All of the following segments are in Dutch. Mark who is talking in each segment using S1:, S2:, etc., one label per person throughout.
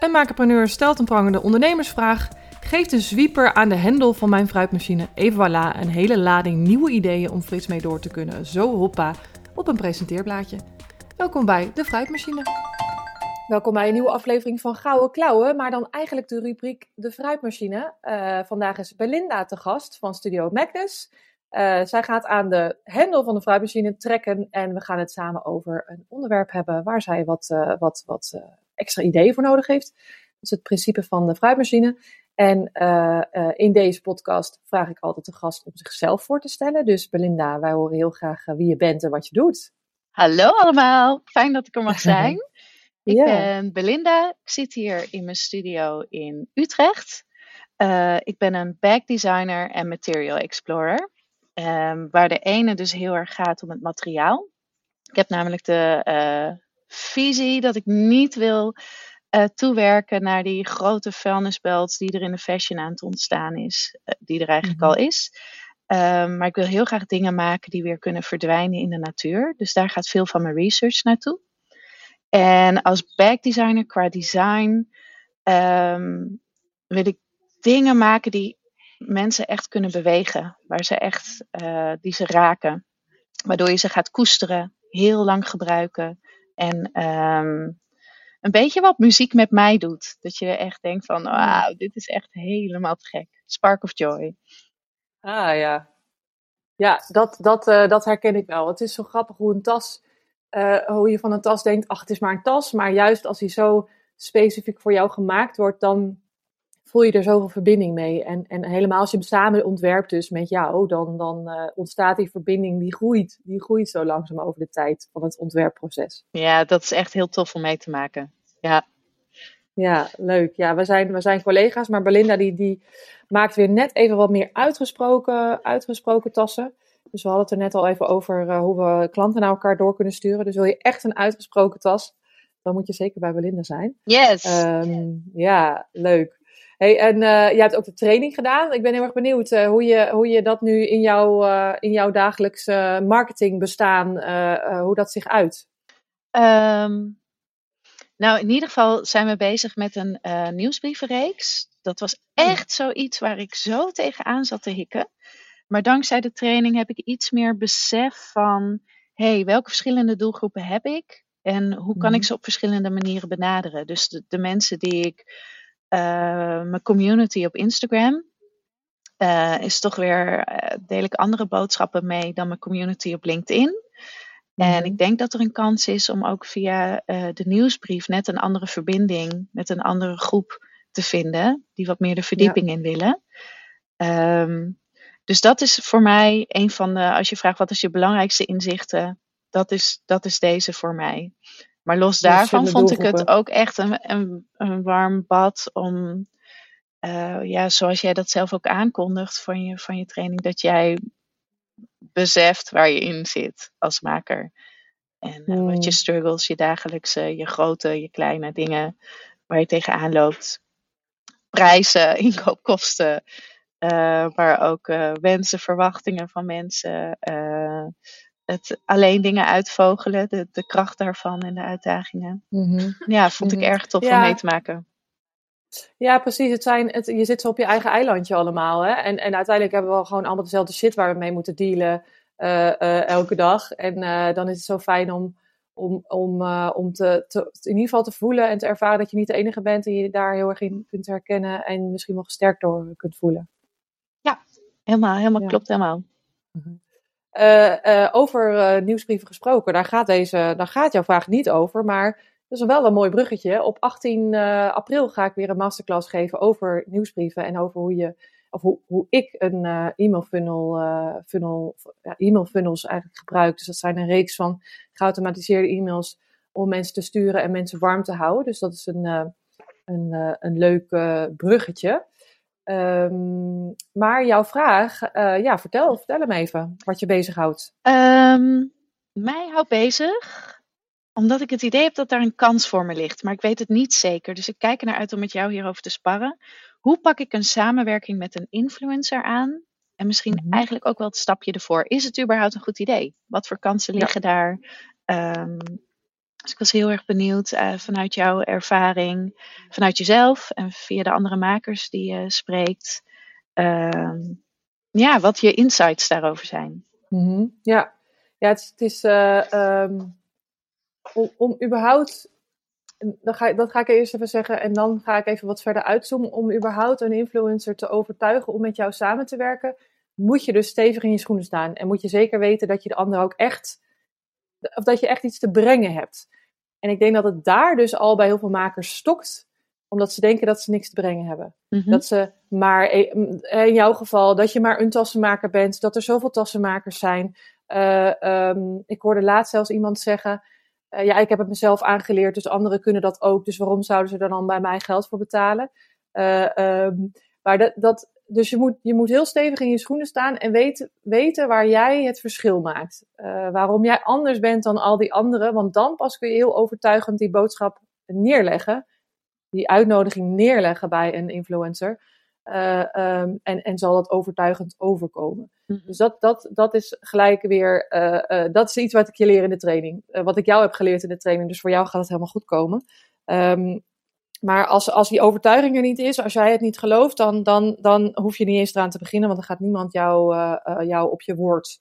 S1: Een makerpreneur stelt een prangende ondernemersvraag, geeft een zwieper aan de hendel van mijn fruitmachine. Even voilà, een hele lading nieuwe ideeën om frits mee door te kunnen. Zo hoppa, op een presenteerblaadje. Welkom bij de Fruitmachine. Welkom bij een nieuwe aflevering van Gouden Klauwen, maar dan eigenlijk de rubriek De Fruitmachine. Uh, vandaag is Belinda te gast van Studio Magnus. Uh, zij gaat aan de hendel van de fruitmachine trekken en we gaan het samen over een onderwerp hebben waar zij wat, uh, wat, wat extra ideeën voor nodig heeft. Dat is het principe van de fruitmachine. En uh, uh, in deze podcast vraag ik altijd de gast om zichzelf voor te stellen. Dus Belinda, wij horen heel graag wie je bent en wat je doet.
S2: Hallo allemaal, fijn dat ik er mag zijn. ik yeah. ben Belinda, ik zit hier in mijn studio in Utrecht. Uh, ik ben een bag designer en material explorer. Um, waar de ene dus heel erg gaat om het materiaal. Ik heb namelijk de visie dat ik niet wil uh, toewerken naar die grote vuilnisbelt die er in de fashion aan het ontstaan is, uh, die er eigenlijk mm-hmm. al is. Um, maar ik wil heel graag dingen maken die weer kunnen verdwijnen in de natuur. Dus daar gaat veel van mijn research naartoe. En als bagdesigner qua design um, wil ik dingen maken die mensen echt kunnen bewegen. Waar ze echt, uh, die ze raken. Waardoor je ze gaat koesteren, heel lang gebruiken. En um, een beetje wat muziek met mij doet. Dat je echt denkt van, wauw, dit is echt helemaal te gek. Spark of Joy.
S1: Ah ja. Ja, dat, dat, uh, dat herken ik wel. Het is zo grappig hoe een tas, uh, hoe je van een tas denkt, ach, het is maar een tas. Maar juist als die zo specifiek voor jou gemaakt wordt, dan voel je er zoveel verbinding mee. En, en helemaal als je hem samen ontwerpt dus met jou, dan, dan uh, ontstaat die verbinding, die groeit. Die groeit zo langzaam over de tijd van het ontwerpproces.
S2: Ja, dat is echt heel tof om mee te maken. Ja.
S1: Ja, leuk. Ja, we zijn, we zijn collega's, maar Belinda die, die maakt weer net even wat meer uitgesproken, uitgesproken tassen. Dus we hadden het er net al even over uh, hoe we klanten naar elkaar door kunnen sturen. Dus wil je echt een uitgesproken tas, dan moet je zeker bij Belinda zijn.
S2: Yes.
S1: Um, ja, leuk. Hey, en uh, jij hebt ook de training gedaan. Ik ben heel erg benieuwd uh, hoe, je, hoe je dat nu in, jou, uh, in jouw dagelijkse marketingbestaan, hoe dat zich uit.
S2: Um, nou, in ieder geval zijn we bezig met een nieuwsbrievenreeks. Dat was echt zoiets waar ik zo tegenaan zat te hikken. Maar dankzij de training heb ik iets meer besef van, hey, welke verschillende doelgroepen heb ik? En hoe kan ik ze op verschillende manieren benaderen? Dus de, de mensen die ik mijn community op Instagram. Uh, is toch weer, uh, deel ik andere boodschappen mee dan mijn community op LinkedIn. En ik denk dat er een kans is om ook via de nieuwsbrief net een andere verbinding met een andere groep te vinden, die wat meer de verdieping ja. in willen. Um, dus dat is voor mij een van de, als je vraagt wat is je belangrijkste inzichten, dat is, dat is deze voor mij. Maar los daarvan vond ik het ook echt een, een, een warm bad om, uh, ja, zoals jij dat zelf ook aankondigt van je, van je training, dat jij beseft waar je in zit als maker. En uh, mm. wat je struggles, je dagelijkse, je grote, je kleine dingen waar je tegenaan loopt. Prijzen, inkoopkosten, uh, maar ook wensen, verwachtingen van mensen het alleen dingen uitvogelen, de, de kracht daarvan en de uitdagingen. Mm-hmm. Ja, vond ik mm-hmm. erg tof ja. om mee te maken.
S1: Ja, precies. Het zijn, het, je zit zo op je eigen eilandje allemaal. Hè? En, en uiteindelijk hebben we gewoon allemaal dezelfde shit waar we mee moeten dealen uh, uh, elke dag. En uh, dan is het zo fijn om, om, om, om te, te, in ieder geval te voelen en te ervaren dat je niet de enige bent en je daar heel erg in kunt herkennen en misschien wel gesterkt door kunt voelen.
S2: Ja, helemaal, helemaal ja. klopt helemaal.
S1: Mm-hmm. Uh, uh, over uh, nieuwsbrieven gesproken, daar gaat, deze, daar gaat jouw vraag niet over, maar dat is wel een mooi bruggetje. Op 18 april ga ik weer een masterclass geven over nieuwsbrieven en over hoe je, of hoe, hoe ik een e-mail funnel, funnel ja, e-mail funnels eigenlijk gebruik. Dus dat zijn een reeks van geautomatiseerde e-mails om mensen te sturen en mensen warm te houden. Dus dat is een, een, een leuk bruggetje. Um, maar jouw vraag, uh, ja, vertel, vertel hem even wat je bezighoudt.
S2: Um, mij houdt bezig omdat ik het idee heb dat daar een kans voor me ligt, maar ik weet het niet zeker. Dus ik kijk er naar uit om met jou hierover te sparren. Hoe pak ik een samenwerking met een influencer aan? En misschien mm-hmm. eigenlijk ook wel het stapje ervoor. Is het überhaupt een goed idee? Wat voor kansen liggen ja. daar? Um, Dus ik was heel erg benieuwd uh, vanuit jouw ervaring, vanuit jezelf en via de andere makers die je spreekt, uh, ja, wat je insights daarover zijn.
S1: Mm Ja, ja het, het is uh, um, om, überhaupt dan ga, dat ga ik eerst even zeggen en dan ga ik even wat verder uitzoomen. Om überhaupt een influencer te overtuigen om met jou samen te werken, moet je dus stevig in je schoenen staan. En moet je zeker weten dat je de ander ook echt, of dat je echt iets te brengen hebt. En ik denk dat het daar dus al bij heel veel makers stokt, omdat ze denken dat ze niks te brengen hebben. Mhm. Dat ze maar, eh, in jouw geval, dat je maar een tassenmaker bent, dat er zoveel tassenmakers zijn. Uh, um, ik hoorde laatst zelfs iemand zeggen, uh, ja, ik heb het mezelf aangeleerd, dus anderen kunnen dat ook. Dus waarom zouden ze er dan bij mij geld voor betalen? Uh, um, maar dat, dat, dus je moet, je moet heel stevig in je schoenen staan en weten, weten waar jij het verschil maakt. Uh, waarom jij anders bent dan al die anderen. Want dan pas kun je heel overtuigend die boodschap neerleggen. Die uitnodiging neerleggen bij een influencer. Uh, um, en, en zal dat overtuigend overkomen. Mhm. Dus dat, dat, dat is gelijk weer, uh, dat is iets wat ik je leer in de training. wat ik jou heb geleerd in de training. Dus voor jou gaat het helemaal goed komen. Um, maar als, als die overtuiging er niet is, als jij het niet gelooft, dan, dan, dan hoef je niet eens eraan te beginnen, want dan gaat niemand jou, uh, uh, jou op je woord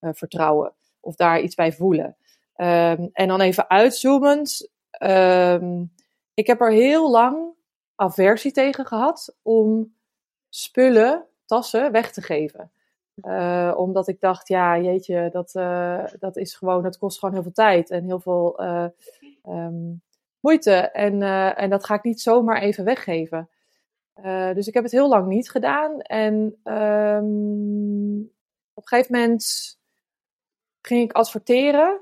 S1: uh, vertrouwen of daar iets bij voelen. Um, en dan even uitzoomend. Um, ik heb er heel lang aversie tegen gehad om spullen, tassen, weg te geven. Omdat ik dacht, ja, jeetje, dat, dat is gewoon, dat kost gewoon heel veel tijd en heel veel um, moeite. En, uh, en dat ga ik niet zomaar even weggeven. Uh, dus ik heb het heel lang niet gedaan. En um, op een gegeven moment ging ik adverteren.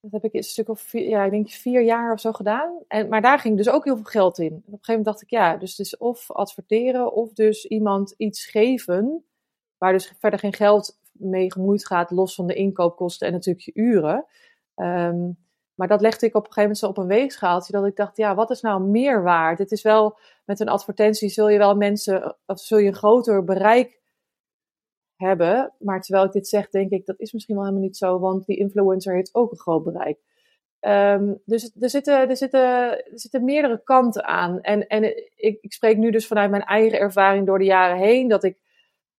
S1: Dat heb ik een stuk of vier, ja, ik denk vier jaar of zo gedaan. En, maar daar ging dus ook heel veel geld in. En op een gegeven moment dacht ik, ja, dus is of adverteren of dus iemand iets geven. Waar dus verder geen geld mee gemoeid gaat, los van de inkoopkosten en natuurlijk je uren. Um, maar dat legde ik op een gegeven moment zo op een weegschaaltje. Dat ik dacht, ja, wat is nou meer waard? Het is wel, met een advertentie zul je wel mensen, of zul je een groter bereik hebben. Maar terwijl ik dit zeg, denk ik, dat is misschien wel helemaal niet zo. Want die influencer heeft ook een groot bereik. Um, dus er zitten, er, zitten, er zitten meerdere kanten aan. En, en ik, ik spreek nu dus vanuit mijn eigen ervaring door de jaren heen. Dat ik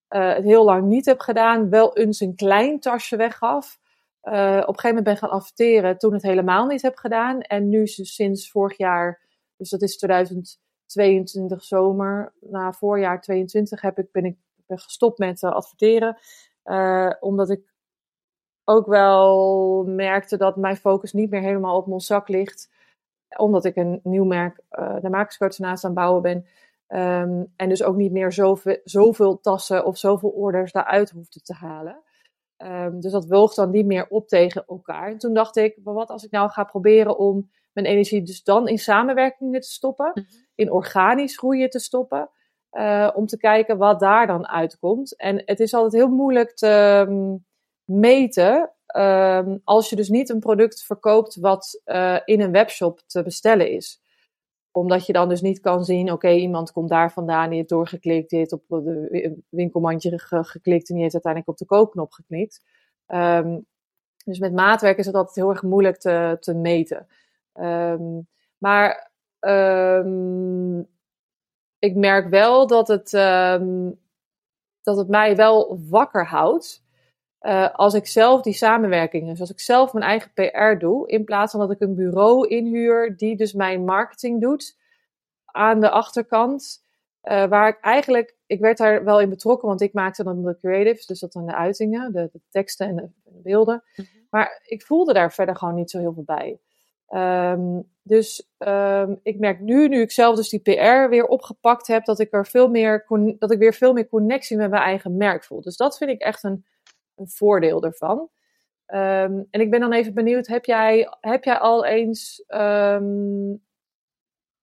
S1: uh, het heel lang niet heb gedaan. Wel eens een klein tasje weggaf. Uh, op een gegeven moment ben gaan adverteren toen het helemaal niet heb gedaan. En nu sinds vorig jaar, dus dat is 2022 zomer, na voorjaar 22 heb ik, ben ik gestopt met uh, adverteren. Uh, omdat ik ook wel merkte dat mijn focus niet meer helemaal op zak ligt. Omdat ik een nieuw merk, de makerscoach naast aan het bouwen ben. Um, en dus ook niet meer zoveel, zoveel tassen of zoveel orders daaruit hoefde te halen. Um, dus dat woog dan niet meer op tegen elkaar. En toen dacht ik, maar wat als ik nou ga proberen om mijn energie dus dan in samenwerkingen te stoppen, mhm. in organisch groeien te stoppen, uh, om te kijken wat daar dan uitkomt. En het is altijd heel moeilijk te um, meten um, als je dus niet een product verkoopt wat uh, in een webshop te bestellen is omdat je dan dus niet kan zien, oké, iemand komt daar vandaan, die heeft doorgeklikt, die heeft op de winkelmandje geklikt en die heeft uiteindelijk op de koopknop geklikt. Um, dus met maatwerk is het altijd heel erg moeilijk te, te meten. Um, maar um, ik merk wel dat het, dat het mij wel wakker houdt. Uh, als ik zelf die samenwerking, dus als ik zelf mijn eigen PR doe, in plaats van dat ik een bureau inhuur die dus mijn marketing doet aan de achterkant, uh, waar ik eigenlijk, ik werd daar wel in betrokken, want ik maakte dan de creatives, dus dat dan de uitingen, de, de teksten en de, de beelden. Mhm. Maar ik voelde daar verder gewoon niet zo heel veel bij. Um, dus um, ik merk nu, nu ik zelf dus die PR weer opgepakt heb, dat ik er veel meer, dat ik weer veel meer connectie met mijn eigen merk voel. Dus dat vind ik echt een een voordeel ervan. Um, en ik ben dan even benieuwd, heb jij, heb jij al eens, um,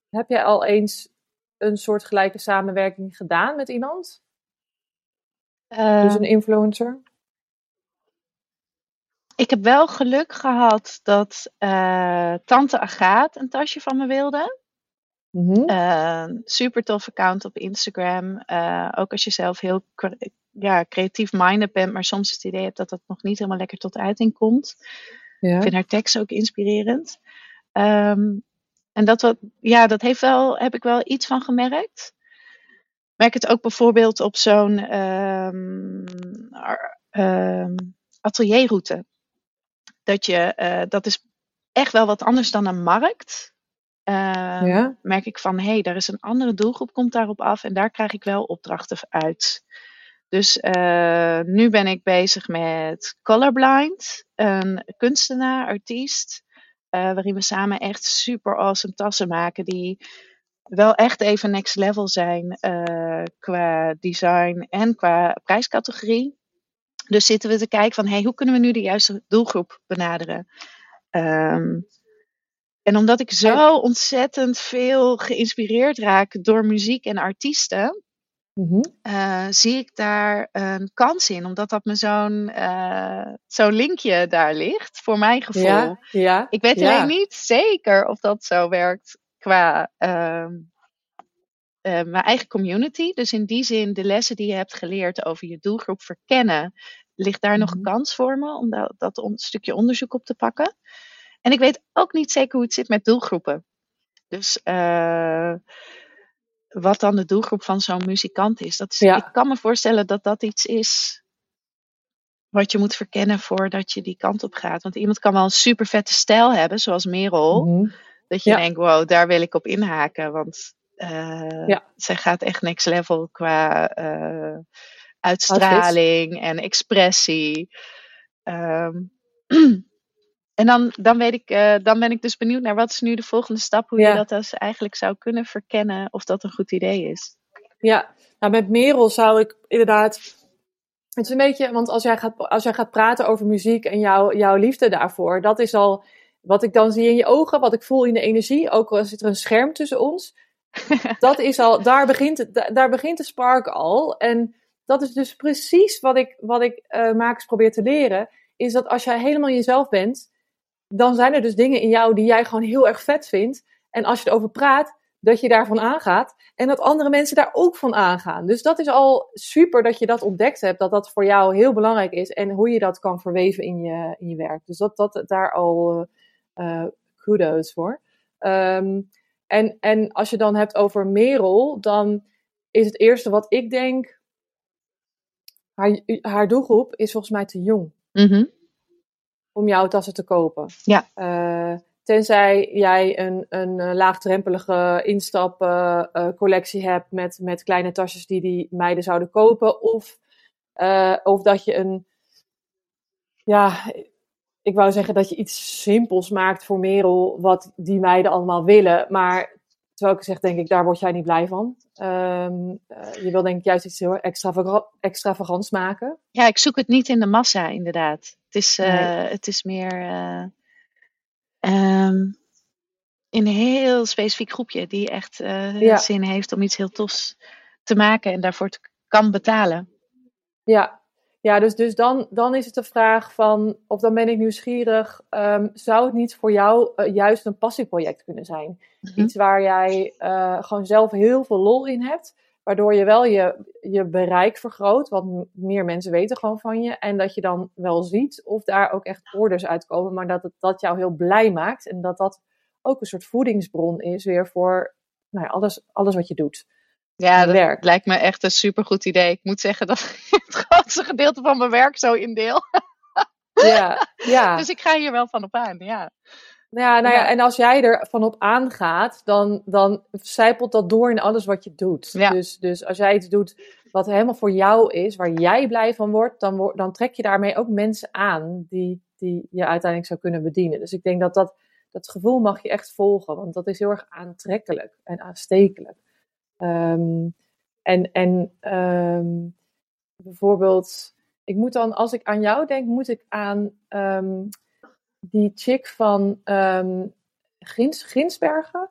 S1: heb jij al eens een soort gelijke samenwerking gedaan met iemand? Uh, dus een influencer?
S2: Ik heb wel geluk gehad dat uh, tante Agaat een tasje van me wilde. Mm -hmm. uh, super tof account op Instagram. Uh, ook als je zelf heel ja, creatief minded bent, maar soms het idee hebt dat dat nog niet helemaal lekker tot uiting komt. Ja. Ik vind haar tekst ook inspirerend. Ehm, en dat, wat, ja, dat heeft wel, heb ik wel iets van gemerkt. Ik merk het ook bijvoorbeeld op zo'n ehm, atelierroute. Dat, je, eh, dat is echt wel wat anders dan een markt.
S1: Ja.
S2: merk ik van hé, hey, daar is een andere doelgroep, komt daarop af en daar krijg ik wel opdrachten uit. Dus eh, nu ben ik bezig met Colorblind, een kunstenaar, artiest, eh, waarin we samen echt super awesome tassen maken die wel echt even next level zijn eh, qua design en qua prijscategorie. Dus zitten we te kijken van hey, hoe kunnen we nu de juiste doelgroep benaderen? Ehm, en omdat ik zo ontzettend veel geïnspireerd raak door muziek en artiesten,
S1: Mhm.
S2: eh, zie ik daar een kans in. Omdat dat me zo'n eh, zo'n linkje daar ligt, voor mijn gevoel.
S1: Ja, ja.
S2: Ik weet
S1: ja.
S2: alleen niet zeker of dat zo werkt qua ehm, eh, mijn eigen community. Dus in die zin, de lessen die je hebt geleerd over je doelgroep verkennen, ligt daar nog
S1: Mhm.
S2: een kans voor me om dat, dat on- stukje onderzoek op te pakken. En ik weet ook niet zeker hoe het zit met doelgroepen. Dus wat dan de doelgroep van zo'n muzikant is. Dat is
S1: Ja.
S2: Ik kan me voorstellen dat dat iets is wat je moet verkennen voordat je die kant op gaat. Want iemand kan wel een super vette stijl hebben, zoals Merel.
S1: Mhm.
S2: Dat je
S1: Ja.
S2: denkt, wow, daar wil ik op inhaken. Want eh,
S1: Ja.
S2: zij gaat echt next level qua eh, uitstraling en expressie. Ehm, en dan, dan, weet ik, eh, dan ben ik dus benieuwd naar wat is nu de volgende stap. Hoe
S1: Ja.
S2: je dat dus eigenlijk zou kunnen verkennen of dat een goed idee is.
S1: Ja, nou met Merel zou ik inderdaad. Het is een beetje, want als jij gaat, als jij gaat praten over muziek en jouw, jouw liefde daarvoor, dat is al wat ik dan zie in je ogen, wat ik voel in de energie, ook al zit er een scherm tussen ons. dat is al, daar begint, het, daar begint de spark al. En dat is dus precies wat ik, wat ik eh, makers probeer te leren, is dat als jij helemaal jezelf bent, dan zijn er dus dingen in jou die jij gewoon heel erg vet vindt. En als je erover praat, dat je daarvan aangaat. En dat andere mensen daar ook van aangaan. Dus dat is al super dat je dat ontdekt hebt. Dat dat voor jou heel belangrijk is. En hoe je dat kan verweven in je, in je werk. Dus dat, dat daar al eh, kudos voor. Ehm, en, en als je dan hebt over Merel. Dan is het eerste wat ik denk. Haar, haar doelgroep is volgens mij te jong
S2: Mhm.
S1: Om jouw tassen te kopen.
S2: Ja.
S1: Eh, tenzij jij een, een eh, laagdrempelige instapcollectie hebt met, met kleine tasjes die die meiden zouden kopen. Of, of dat je een, ja, ik wou zeggen dat je iets simpels maakt voor Merel, wat die meiden allemaal willen. Maar terwijl ik zeg, denk ik, daar word jij niet blij van. Ehm, eh, je wil denk ik juist iets heel extravaga- extravagants maken.
S2: Ja, ik zoek het niet in de massa, inderdaad. Het is, eh,
S1: Nee.
S2: het is meer in een heel specifiek groepje die echt eh,
S1: Ja.
S2: zin heeft om iets heel tofs te maken en daarvoor te, kan betalen.
S1: Ja, ja dus, dus dan, dan is het de vraag van, of dan ben ik nieuwsgierig, ehm, zou het niet voor jou juist een passieproject kunnen zijn?
S2: Mhm.
S1: Iets waar jij gewoon zelf heel veel lol in hebt, waardoor je wel je, je bereik vergroot, want meer mensen weten gewoon van je. En dat je dan wel ziet of daar ook echt orders uitkomen, maar dat het dat jou heel blij maakt en dat dat ook een soort voedingsbron is weer voor nou ja, alles, alles wat je doet.
S2: Ja, dat
S1: werk.
S2: lijkt me echt een supergoed idee. Ik moet zeggen dat ik het grootste gedeelte van mijn werk zo indeel.
S1: Ja, ja.
S2: Dus ik ga hier wel van op aan, ja.
S1: Ja, nou ja, en als jij er van op aangaat, dan, dan zijpelt dat door in alles wat je doet.
S2: Ja.
S1: Dus, dus als jij iets doet wat helemaal voor jou is, waar jij blij van wordt, dan, dan trek je daarmee ook mensen aan die, die je uiteindelijk zou kunnen bedienen. Dus ik denk dat dat, dat gevoel mag je echt volgen, want dat is heel erg aantrekkelijk en aanstekelijk. Ehm, en en ehm, bijvoorbeeld, ik moet dan, als ik aan jou denk, moet ik aan ehm, die chick van ehm Grins, Grinsbergen.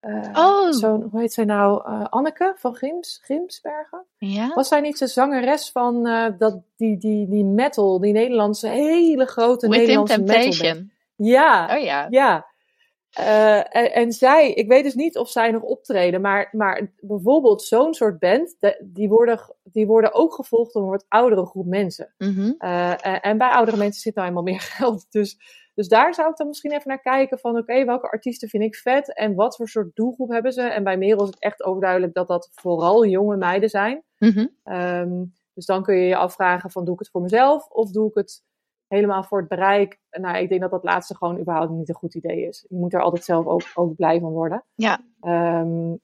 S1: Eh,
S2: Oh.
S1: Zo'n, hoe heet zij nou? Eh, Anneke van Grims, Grimsbergen?
S2: Ja?
S1: Was zij niet de zangeres van eh, dat, die, die, die metal, die Nederlandse, hele grote
S2: Within
S1: Nederlandse?
S2: Temptation.
S1: Ja,
S2: Oh ja.
S1: ja. Eh, en, en zij, ik weet dus niet of zij nog optreden, maar, maar bijvoorbeeld zo'n soort band, de- die, worden, die worden ook gevolgd door een wat oudere groep mensen.
S2: Mhm.
S1: Eh, en, en bij oudere mensen zit nou eenmaal meer geld. Dus, Dus daar zou ik dan misschien even naar kijken van oké, welke artiesten vind ik vet en wat voor soort doelgroep hebben ze? En bij Merel is het echt overduidelijk dat dat vooral jonge meiden zijn.
S2: Mhm.
S1: Ehm, dus dan kun je je afvragen van doe ik het voor mezelf of doe ik het helemaal voor het bereik? Nou, ik denk dat dat laatste gewoon überhaupt niet een goed idee is. Je moet er altijd zelf ook, ook blij van worden.
S2: Ja.
S1: Ehm,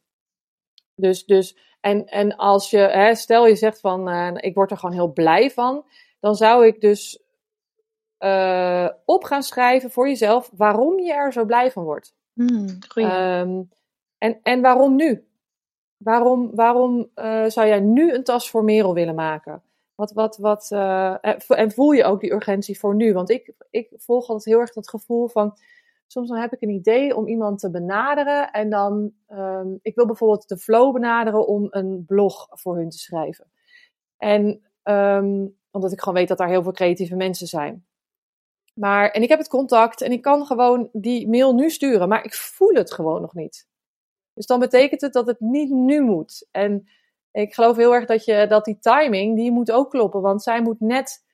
S1: dus, dus, en, en als je, hè, stel je zegt van, uh, ik word er gewoon heel blij van, dan zou ik dus uh, op gaan schrijven voor jezelf waarom je er zo blij van wordt.
S2: Mm,
S1: um, en, en waarom nu? Waarom, waarom uh, zou jij nu een tas voor Merel willen maken? Wat, wat, wat, en voel je ook die urgentie voor nu? Want ik, ik volg altijd heel erg dat gevoel van, soms dan heb ik een idee om iemand te benaderen. En dan, um, ik wil bijvoorbeeld de Flow benaderen om een blog voor hun te schrijven. En um, omdat ik gewoon weet dat daar heel veel creatieve mensen zijn. Maar, en ik heb het contact en ik kan gewoon die mail nu sturen, maar ik voel het gewoon nog niet. Dus dan betekent het dat het niet nu moet. En ik geloof heel erg dat, je, dat die timing, die moet ook kloppen. Want zij moet net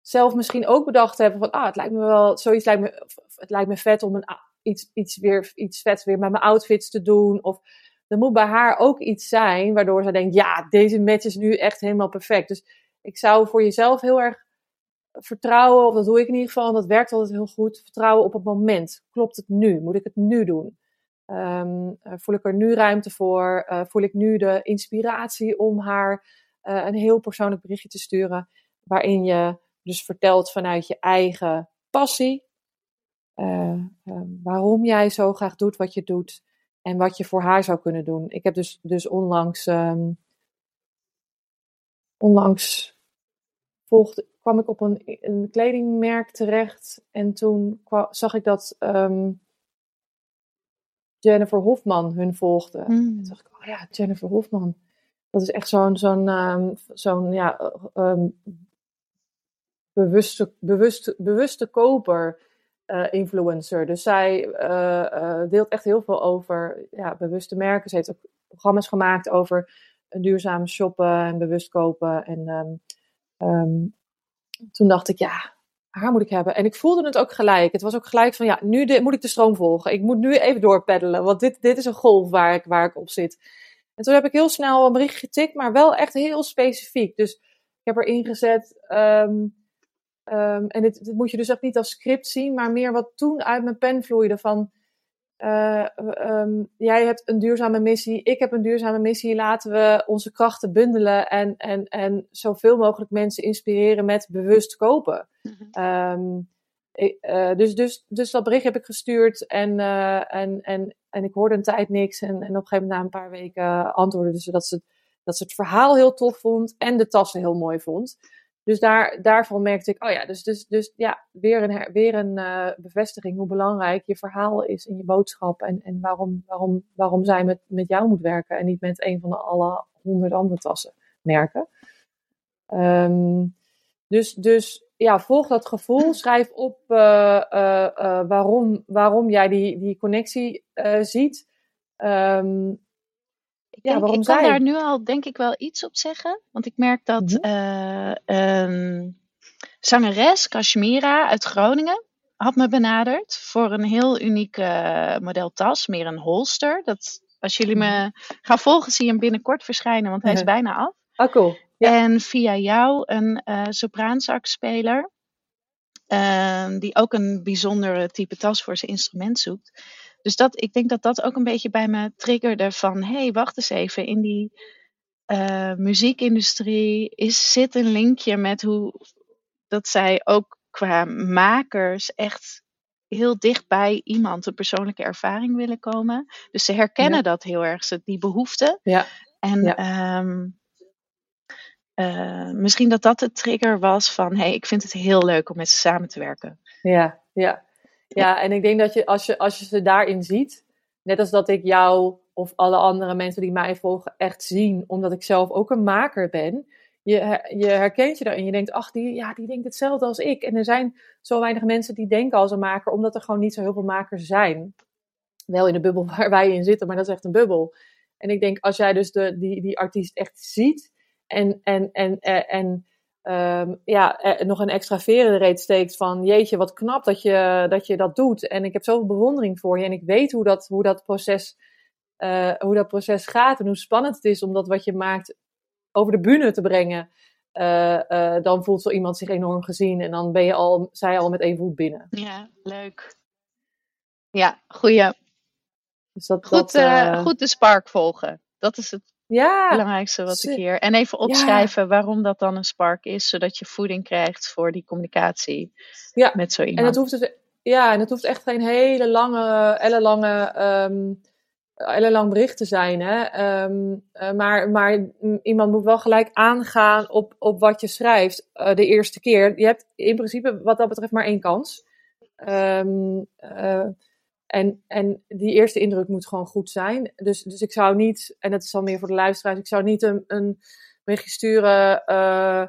S1: zelf misschien ook bedacht hebben van, ah, het lijkt me wel, zoiets lijkt me, het lijkt me vet om een, iets, iets, weer, iets vets weer met mijn outfits te doen. Of er moet bij haar ook iets zijn waardoor ze denkt, ja, deze match is nu echt helemaal perfect. Dus ik zou voor jezelf heel erg vertrouwen, of dat doe ik in ieder geval, en dat werkt altijd heel goed, vertrouwen op het moment. Klopt het nu? Moet ik het nu doen? Um, voel ik er nu ruimte voor? Uh, voel ik nu de inspiratie om haar uh, een heel persoonlijk berichtje te sturen, waarin je dus vertelt vanuit je eigen passie, uh, waarom jij zo graag doet wat je doet en wat je voor haar zou kunnen doen. Ik heb dus, dus onlangs, um, onlangs volgde, kwam ik op een, een kledingmerk terecht en toen zag ik dat Jennifer Hofman hun volgde.
S2: Mm.
S1: Toen dacht ik, oh ja, Jennifer Hofman. Dat is echt zo'n zo'n um, zo'n ja, um, bewuste, bewuste, bewuste koper uh, influencer. Dus zij uh, uh, deelt echt heel veel over ja, bewuste merken. Ze heeft ook programma's gemaakt over duurzaam shoppen en bewust kopen. En um, toen dacht ik, ja, haar moet ik hebben. En ik voelde het ook gelijk. Het was ook gelijk van, ja, nu moet ik de stroom volgen. Ik moet nu even doorpeddelen, want dit, dit is een golf waar ik, waar ik op zit. En toen heb ik heel snel een bericht getikt, maar wel echt heel specifiek. Dus ik heb erin gezet... Um, Um, en dit, dit, moet je dus echt niet als script zien, maar meer wat toen uit mijn pen vloeide van uh, um, jij hebt een duurzame missie, ik heb een duurzame missie, laten we onze krachten bundelen en, en, en zoveel mogelijk mensen inspireren met bewust kopen.
S2: Mhm.
S1: Um, ik, uh, dus, dus, dus dat bericht heb ik gestuurd en, uh, en, en, en ik hoorde een tijd niks en, en op een gegeven moment na een paar weken antwoordde ze dat ze, dat ze het verhaal heel tof vond en de tassen heel mooi vond. Dus daar, daarvan merkte ik, oh ja, dus, dus, dus ja, weer een, weer een uh, bevestiging hoe belangrijk je verhaal is in je boodschap. En, en waarom, waarom, waarom zij met, met jou moet werken en niet met een van de alle honderd andere tassen merken. Um, dus, dus ja, volg dat gevoel. Schrijf op uh, uh, waarom, waarom jij die, die connectie ziet. Um,
S2: denk, ja, ik kan daar nu al denk ik wel iets op zeggen. Want ik merk dat mm -hmm. uh, um, zangeres Kashmira uit Groningen had me benaderd voor een heel uniek uh, model tas. Meer een holster. Dat, als jullie me gaan volgen zie je hem binnenkort verschijnen, want hij is bijna af.
S1: Oh, cool.
S2: Ja. En via jou een uh, sopraansakspeler. Uh, die ook een bijzondere type tas voor zijn instrument zoekt. Dus dat, ik denk dat dat ook een beetje bij me triggerde van... hé, hey, wacht eens even, in die uh, muziekindustrie is, zit een linkje met hoe... dat zij ook qua makers echt heel dicht bij iemand een persoonlijke ervaring willen komen. Dus ze herkennen ja. dat heel erg, ze, die behoefte.
S1: Ja.
S2: En
S1: ja.
S2: Um, uh, misschien dat dat de trigger was van... hé, hey, ik vind het heel leuk om met ze samen te werken.
S1: Ja, ja. Ja, en ik denk dat je als, je als je ze daarin ziet, net als dat ik jou of alle andere mensen die mij volgen echt zien, omdat ik zelf ook een maker ben, je, je herkent je daarin. Je denkt, ach, die, ja, die denkt hetzelfde als ik. En er zijn zo weinig mensen die denken als een maker, omdat er gewoon niet zo heel veel makers zijn. Wel in de bubbel waar wij in zitten, maar dat is echt een bubbel. En ik denk, als jij dus de, die, die artiest echt ziet en, en, en, en, en ehm, ja, eh, nog een extra de reet steekt van jeetje, wat knap dat je, dat je dat doet. En ik heb zoveel bewondering voor je en ik weet hoe dat, hoe dat, proces, eh, hoe dat proces gaat en hoe spannend het is om dat wat je maakt over de bühne te brengen. Eh, dan voelt zo iemand zich enorm gezien en dan ben je al, zij al met één voet binnen.
S2: Ja, leuk. Ja, goeie. Dus dat, goed, dat, goed de spark volgen. Dat is het ja, belangrijkste wat ik hier. En even opschrijven waarom dat dan een spark is, zodat je voeding krijgt voor die communicatie ja. met zo iemand.
S1: En het hoeft dus, ja, en het hoeft echt geen hele lange, ellenlange, um, ellenlang bericht te zijn. Hè? Ehm, eh, maar, maar iemand moet wel gelijk aangaan op, op wat je schrijft uh, de eerste keer. Je hebt in principe wat dat betreft maar één kans. Um, en, en die eerste indruk moet gewoon goed zijn. Dus, dus ik zou niet, en dat is al meer voor de luisteraars, ik zou niet een, een berichtje sturen uh,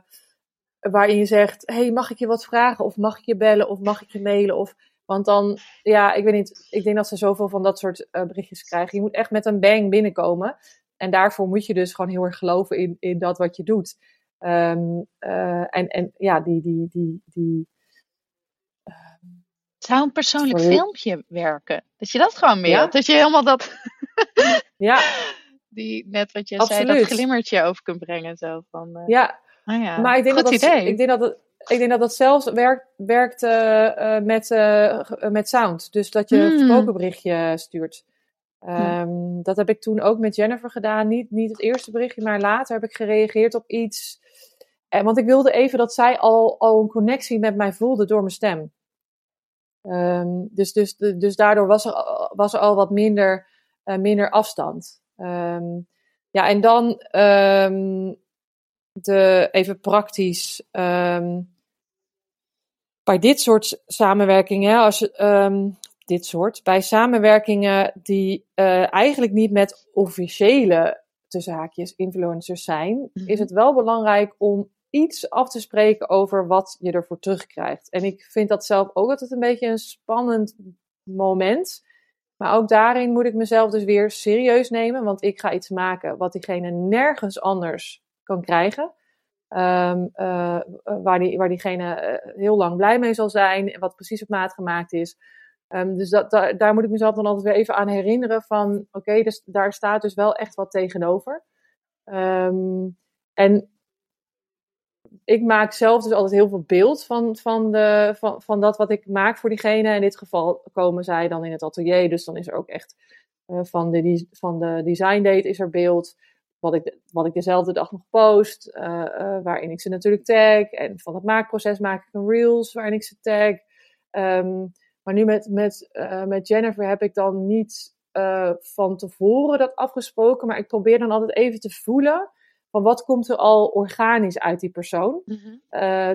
S1: waarin je zegt: hey, mag ik je wat vragen? Of mag ik je bellen? Of mag ik je mailen? Of, want dan, ja, ik weet niet, ik denk dat ze zoveel van dat soort uh, berichtjes krijgen. Je moet echt met een bang binnenkomen. En daarvoor moet je dus gewoon heel erg geloven in, in dat wat je doet. Um, uh, en, en ja, die, die, die, die
S2: zou een persoonlijk filmpje werken? Dat je dat gewoon meer. Dat je helemaal dat.
S1: ja.
S2: Die, net wat je zei, dat glimmertje over kunt brengen. Zo van, uh...
S1: ja. Oh ja. Maar ik denk Goed dat idee. Dat, ik denk dat het, ik denk dat dat zelfs werkt, werkt uh, met, uh, met sound. Dus dat je een hmm. gesproken berichtje stuurt. Um, Dat heb ik toen ook met Jennifer gedaan. Niet, niet het eerste berichtje, maar later heb ik gereageerd op iets. En, want ik wilde even dat zij al, al een connectie met mij voelde door mijn stem. Um, dus, dus, dus daardoor was er, was er al wat minder, uh, minder afstand. Um, ja, en dan um, de, even praktisch. bij dit soort samenwerkingen, als je, dit soort, bij samenwerkingen die uh, eigenlijk niet met officiële tussen haakjes influencers zijn, is mhm. het wel belangrijk om iets af te spreken over wat je ervoor terugkrijgt. En ik vind dat zelf ook altijd een beetje een spannend moment. Maar ook daarin moet ik mezelf dus weer serieus nemen, want ik ga iets maken wat diegene nergens anders kan krijgen. Um, uh, waar, die, waar diegene eh, heel lang blij mee zal zijn, wat precies op maat gemaakt is. Um, dus dat, daar moet ik mezelf dan altijd weer even aan herinneren van, oké, dus daar staat dus wel echt wat tegenover. Um, en ik maak zelf dus altijd heel veel beeld van, van, de, van, van dat wat ik maak voor diegene. In dit geval komen zij dan in het atelier. Dus dan is er ook echt uh, van, de, van de design date is er beeld. Wat ik, wat ik dezelfde dag nog post. Uh, uh, waarin ik ze natuurlijk tag. En van het maakproces maak ik een reels waarin ik ze tag. Um, maar nu met, met, met Jennifer heb ik dan niet van tevoren dat afgesproken. Maar ik probeer dan altijd even te voelen van wat komt er al organisch uit die persoon. Mm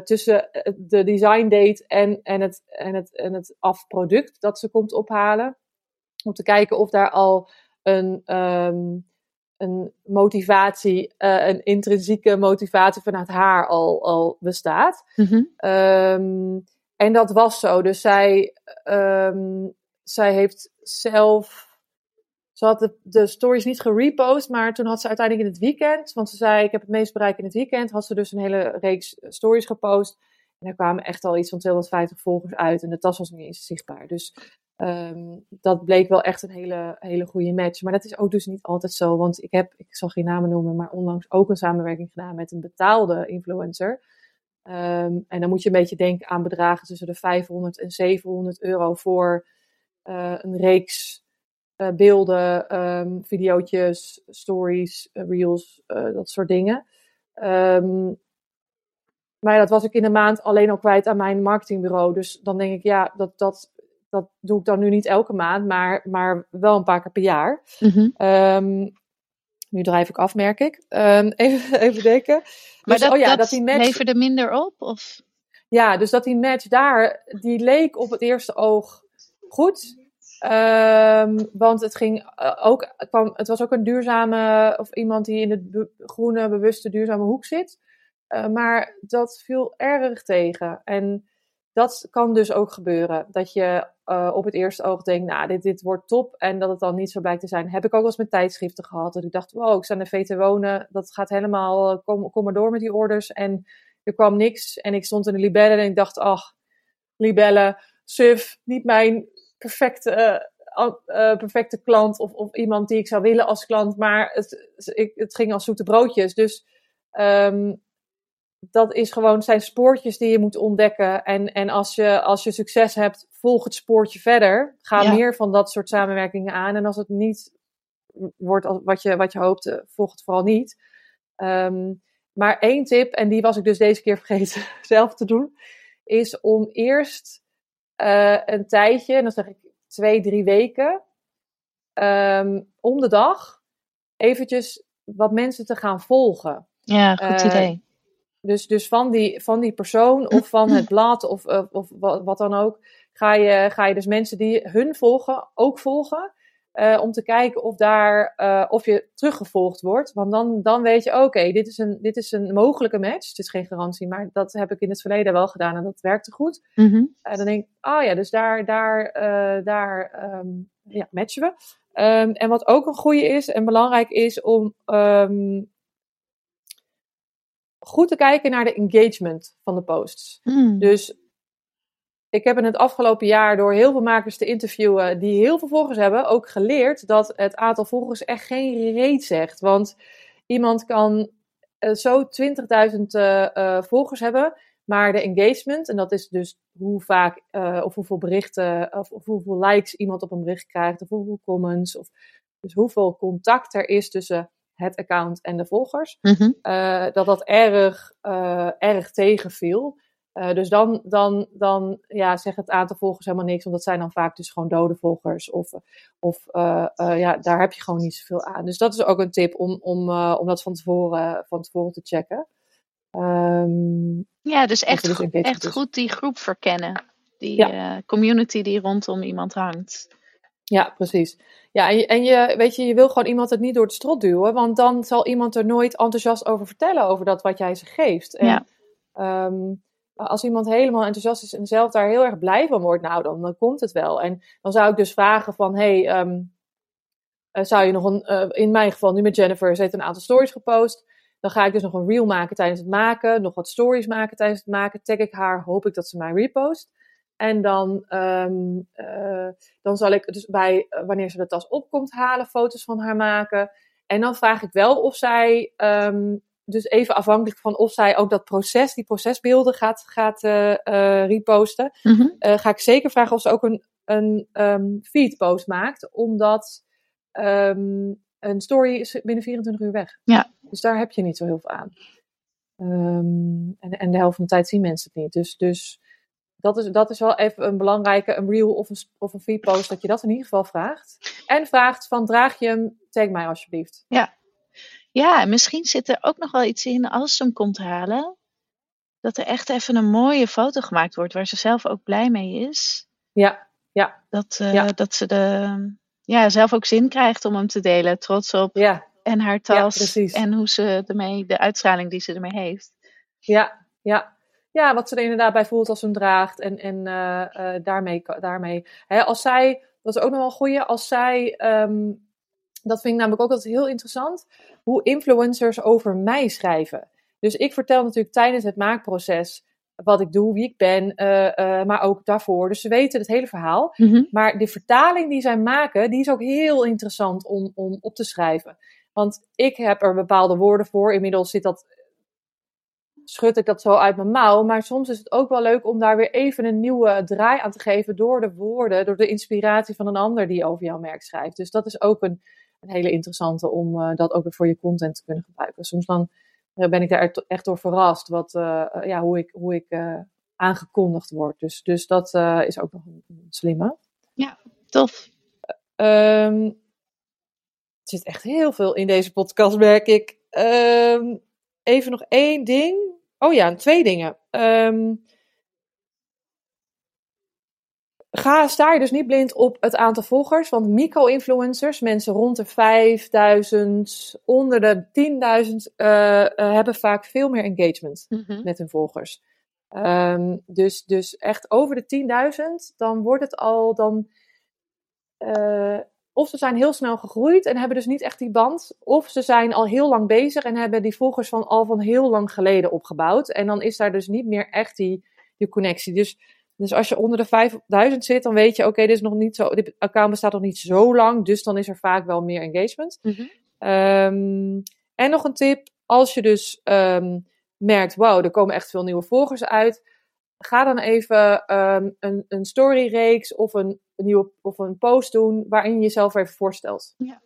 S1: tussen de design date en, en, het, en, het, en het afproduct dat ze komt ophalen. Om te kijken of daar al een, um, een motivatie, uh, een intrinsieke motivatie vanuit haar al, al bestaat. Mm-hmm. Um, en dat was zo. Dus zij, um, zij heeft zelf ze had de, de stories niet gerepost, maar toen had ze uiteindelijk in het weekend, want ze zei ik heb het meest bereik in het weekend, had ze dus een hele reeks stories gepost. En er kwamen echt al iets van 250 volgers uit en de tas was niet eens zichtbaar. Dus um, dat bleek wel echt een hele, hele goede match. Maar dat is ook dus niet altijd zo, want ik heb, ik zal geen namen noemen, maar onlangs ook een samenwerking gedaan met een betaalde influencer. Um, en dan moet je een beetje denken aan bedragen tussen de 500 en 700 euro voor uh, een reeks beelden, um, videootjes, stories, uh, reels, uh, dat soort dingen. Um, maar dat was ik in een maand alleen al kwijt aan mijn marketingbureau. Dus dan denk ik, ja, dat, dat, dat doe ik dan nu niet elke maand, maar, maar wel een paar keer per jaar. Mm -hmm. um, nu drijf ik af, merk ik. even, even denken.
S2: Maar dus, dat, oh ja, dat, dat die match... leverde minder op? Of?
S1: Ja, dus dat die match daar, die leek op het eerste oog goed. Um, want het ging uh, ook, kwam, het was ook een duurzame, of iemand die in de groene, bewuste, duurzame hoek zit. Uh, maar dat viel erg tegen. En dat kan dus ook gebeuren. Dat je uh, op het eerste oog denkt, nou, dit, dit wordt top. En dat het dan niet zo blijkt te zijn. Heb ik ook wel eens met tijdschriften gehad. Dat ik dacht, wow, ik sta in de VT wonen. Dat gaat helemaal, kom, kom maar door met die orders. En er kwam niks. En ik stond in de libellen en ik dacht, ach, libellen, suf, niet mijn perfecte, uh, perfecte klant of, of iemand die ik zou willen als klant. Maar het, ik, het ging als zoete broodjes. Dus um, dat is gewoon, zijn spoortjes die je moet ontdekken. En, en als, je, als je succes hebt, volg het spoortje verder. Ga meer van dat soort samenwerkingen aan. En als het niet wordt wat je, wat je hoopt, volg het vooral niet. Um, maar één tip, en die was ik dus deze keer vergeten zelf te doen, is om eerst uh, een tijdje, en dan zeg ik twee, drie weken, um, om de dag eventjes wat mensen te gaan volgen.
S2: Ja, goed uh, idee.
S1: Dus, dus van, die, van die persoon of van het blad of, of, of wat, wat, dan ook, ga je, ga je dus mensen die hun volgen ook volgen. Uh, om te kijken of, daar, uh, of je teruggevolgd wordt. Want dan, dan weet je, oké, dit, is een, dit is een mogelijke match. Het is geen garantie, maar dat heb ik in het verleden wel gedaan en dat werkte goed. En
S2: mm -hmm.
S1: uh, dan denk ik, oh ja, dus daar, daar, daar um, ja, matchen we. Um, en wat ook een goede is en belangrijk is om um, goed te kijken naar de engagement van de posts.
S2: Mm.
S1: Dus ik heb in het afgelopen jaar door heel veel makers te interviewen die heel veel volgers hebben, ook geleerd dat het aantal volgers echt geen reet zegt. Want iemand kan uh, zo 20.000 uh, uh, volgers hebben, maar de engagement, en dat is dus hoe vaak of hoeveel berichten of, of, hoeveel likes iemand op een bericht krijgt, of hoeveel comments, of dus hoeveel contact er is tussen het account en de volgers,
S2: mm -hmm.
S1: dat dat erg, erg tegenviel. Uh, dus dan, dan, dan ja, zegt het aantal volgers helemaal niks, want dat zijn dan vaak dus gewoon dode volgers. Of, of uh, uh, ja, daar heb je gewoon niet zoveel aan. Dus dat is ook een tip om, om, om dat van tevoren, van tevoren te checken. Um,
S2: ja, dus echt, dus go echt dus. goed die groep verkennen. Die ja. community die rondom iemand hangt.
S1: Ja, precies. Ja, en, je, en je, weet je, je wil gewoon iemand het niet door het strot duwen, want dan zal iemand er nooit enthousiast over vertellen, over dat wat jij ze geeft. En,
S2: ja.
S1: Um, als iemand helemaal enthousiast is en zelf daar heel erg blij van wordt, nou, dan, dan komt het wel. En dan zou ik dus vragen van, hey, um, uh, zou je nog een, uh, in mijn geval nu met Jennifer, ze heeft een aantal stories gepost. Dan ga ik dus nog een reel maken tijdens het maken, nog wat stories maken tijdens het maken. Tag ik haar, hoop ik dat ze mij repost. En dan, um, uh, dan zal ik dus bij, wanneer ze de tas opkomt halen, foto's van haar maken. En dan vraag ik wel of zij um, dus even afhankelijk van of zij ook dat proces, die procesbeelden gaat, gaat uh, uh, reposten,
S2: mm -hmm.
S1: uh, ga ik zeker vragen of ze ook een, een um, feedpost maakt, omdat um, een story is binnen 24 uur weg.
S2: Ja.
S1: Dus daar heb je niet zo heel veel aan. Um, en, en de helft van de tijd zien mensen het niet. Dus, dus dat, is, dat is wel even een belangrijke, een reel of een, of een feedpost, dat je dat in ieder geval vraagt. En vraagt van, draag je hem, tag mij alsjeblieft.
S2: Ja, ja, misschien zit er ook nog wel iets in als ze hem komt halen. Dat er echt even een mooie foto gemaakt wordt waar ze zelf ook blij mee is.
S1: Ja, ja.
S2: Dat, uh, ja. dat ze de, ja, zelf ook zin krijgt om hem te delen. Trots op.
S1: Ja.
S2: En haar tas. Ja, en hoe ze ermee, de uitstraling die ze ermee heeft.
S1: Ja, ja. Ja, wat ze er inderdaad bij voelt als ze hem draagt. En, en uh, uh, daarmee, daarmee hè, als zij, dat is ook nog wel een goeie, als zij um, dat vind ik namelijk ook altijd heel interessant. Hoe influencers over mij schrijven. Dus ik vertel natuurlijk tijdens het maakproces wat ik doe, wie ik ben, uh, uh, maar ook daarvoor. Dus ze weten het hele verhaal.
S2: Mm -hmm.
S1: Maar de vertaling die zij maken, die is ook heel interessant om, om op te schrijven. Want ik heb er bepaalde woorden voor. Inmiddels zit dat, schud ik dat zo uit mijn mouw. Maar soms is het ook wel leuk om daar weer even een nieuwe draai aan te geven door de woorden, door de inspiratie van een ander die over jouw merk schrijft. Dus dat is ook een, een hele interessante om uh, dat ook weer voor je content te kunnen gebruiken. Soms dan uh, ben ik daar echt door verrast wat, uh, ja, hoe ik, hoe ik aangekondigd word. Dus, dus dat is ook nog een, een slimme.
S2: Ja, tof.
S1: Um, er zit echt heel veel in deze podcast, merk ik. Um, even nog één ding. Oh ja, twee dingen. Um, Ga, sta je dus niet blind op het aantal volgers, want micro-influencers, mensen rond de 5000, onder de 10.000, uh, uh, hebben vaak veel meer engagement
S2: mm -hmm.
S1: met hun volgers. Um, dus, dus echt over de 10.000, dan wordt het al, dan, uh, of ze zijn heel snel gegroeid en hebben dus niet echt die band. Of ze zijn al heel lang bezig en hebben die volgers van al van heel lang geleden opgebouwd. En dan is daar dus niet meer echt die, die connectie. Dus, dus als je onder de 5000 zit, dan weet je, oké, dit is nog niet zo, dit account bestaat nog niet zo lang. Dus dan is er vaak wel meer engagement.
S2: Mhm.
S1: Ehm, en nog een tip, als je dus ehm, merkt, wow, er komen echt veel nieuwe volgers uit. Ga dan even ehm, een, een storyreeks of een, een nieuwe of een post doen waarin je jezelf even voorstelt.
S2: Ja.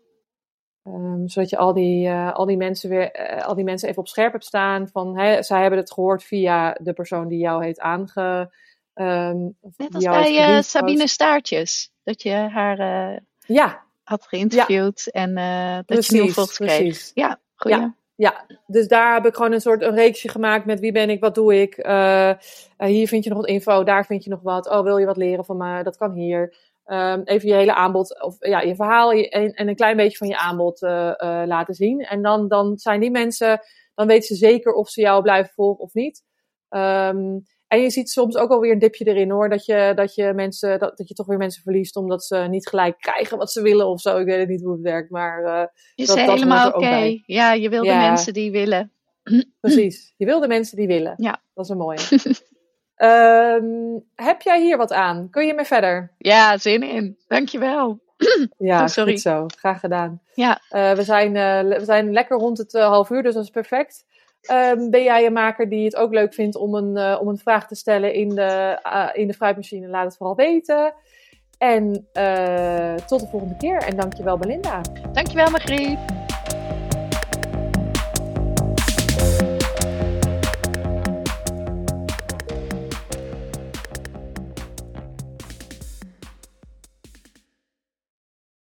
S1: Zodat je al die, eh, al, die mensen weer, eh, al die mensen even op scherp hebt staan. Van, hè, zij hebben het gehoord via de persoon die jou heeft aange... ehm,
S2: Net als bij eh. Sabine Staartjes. Dat je haar eh,
S1: Ja,
S2: had geïnterviewd en eh, dat je
S1: Precies,
S2: nieuwe volgers kreeg.
S1: precies.
S2: Ja, goeie.
S1: Ja. Ja, dus daar heb ik gewoon een soort een reeksje gemaakt met wie ben ik, wat doe ik. Hier vind je nog wat info, daar vind je nog wat. Oh, wil je wat leren van me? Dat kan hier. Ehm, even je hele aanbod, of ja, je verhaal je- en, en een klein beetje van je aanbod laten zien. En dan, dan zijn die mensen, dan weten ze zeker of ze jou blijven volgen of niet. Ehm, en je ziet soms ook alweer een dipje erin hoor, dat je, dat je mensen, dat, dat je toch weer mensen verliest omdat ze niet gelijk krijgen wat ze willen of zo. Ik weet het niet hoe het werkt, maar
S2: Is
S1: Dat- dat hoort
S2: helemaal oké. Ja, je wil de mensen die willen.
S1: Precies. Je wil de mensen die willen.
S2: Ja.
S1: Dat is een mooie. Ehm, heb jij hier wat aan? Kun je mee verder?
S2: Ja, zin in. Dankjewel.
S1: Ja,
S2: Oh, sorry.
S1: goed zo. Graag gedaan.
S2: Ja.
S1: Eh, we, zijn, eh, we zijn lekker rond het half uur, dus dat is perfect. Ehm, ben jij een maker die het ook leuk vindt om een, eh, om een vraag te stellen in de, eh, in de fruitmachine? Laat het vooral weten. En eh, tot de volgende keer. En dankjewel Belinda.
S2: Dankjewel, Margriet.